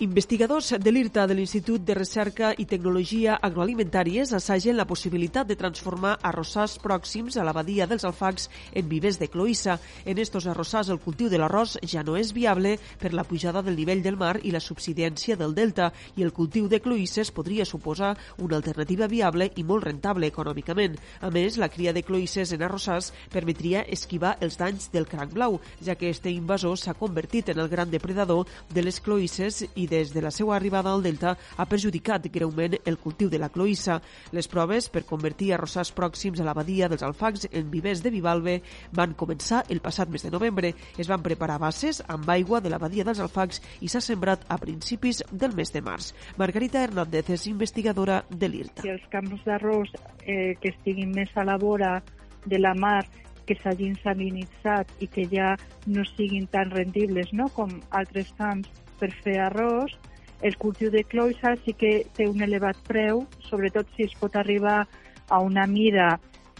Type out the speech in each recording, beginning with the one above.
Investigadors de l'IRTA de l'Institut de Recerca i Tecnologia Agroalimentàries assagen la possibilitat de transformar arrossars pròxims a la badia dels alfacs en vivers de cloïssa. En estos arrossars el cultiu de l'arròs ja no és viable per la pujada del nivell del mar i la subsidència del delta i el cultiu de cloïsses podria suposar una alternativa viable i molt rentable econòmicament. A més, la cria de cloïsses en arrossars permetria esquivar els danys del cranc blau, ja que este invasor s'ha convertit en el gran depredador de les cloïsses i des de la seva arribada al Delta ha perjudicat greument el cultiu de la cloïssa. Les proves per convertir arrossars pròxims a la badia dels alfacs en vivers de bivalve van començar el passat mes de novembre. Es van preparar bases amb aigua de la badia dels alfacs i s'ha sembrat a principis del mes de març. Margarita Hernández és investigadora de l'IRTA. Que els camps d'arròs eh, que estiguin més a la vora de la mar que s'hagin salinitzat i que ja no siguin tan rendibles no? com altres camps per fer arròs. El cultiu de cloïssa sí que té un elevat preu, sobretot si es pot arribar a una mida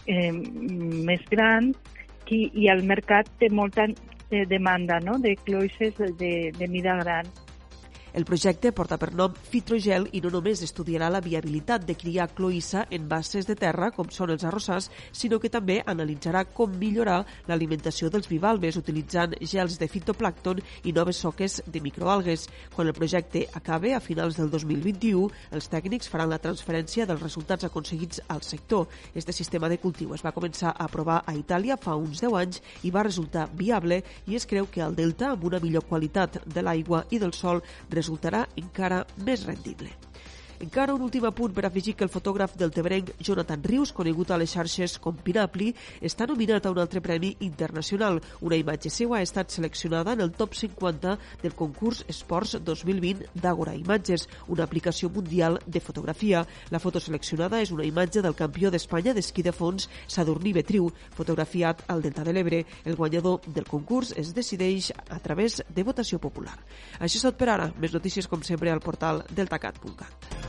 eh, més gran i, i el mercat té molta eh, demanda no? de cloïsses de, de mida gran. El projecte porta per nom Fitrogel i no només estudiarà la viabilitat de criar cloïssa en bases de terra, com són els arrossars, sinó que també analitzarà com millorar l'alimentació dels bivalves utilitzant gels de fitoplàcton i noves soques de microalgues. Quan el projecte acabe a finals del 2021, els tècnics faran la transferència dels resultats aconseguits al sector. Este sistema de cultiu es va començar a provar a Itàlia fa uns 10 anys i va resultar viable i es creu que al Delta, amb una millor qualitat de l'aigua i del sol, resultarà encara més rendible. Encara un últim apunt per afegir que el fotògraf del tebrenc Jonathan Rius, conegut a les xarxes com Pinapli, està nominat a un altre premi internacional. Una imatge seva ha estat seleccionada en el top 50 del concurs Esports 2020 d'Agora Imatges, una aplicació mundial de fotografia. La foto seleccionada és una imatge del campió d'Espanya d'esquí de fons Sadurní Betriu, fotografiat al Delta de l'Ebre. El guanyador del concurs es decideix a través de votació popular. Això és tot per ara. Més notícies, com sempre, al portal deltacat.cat.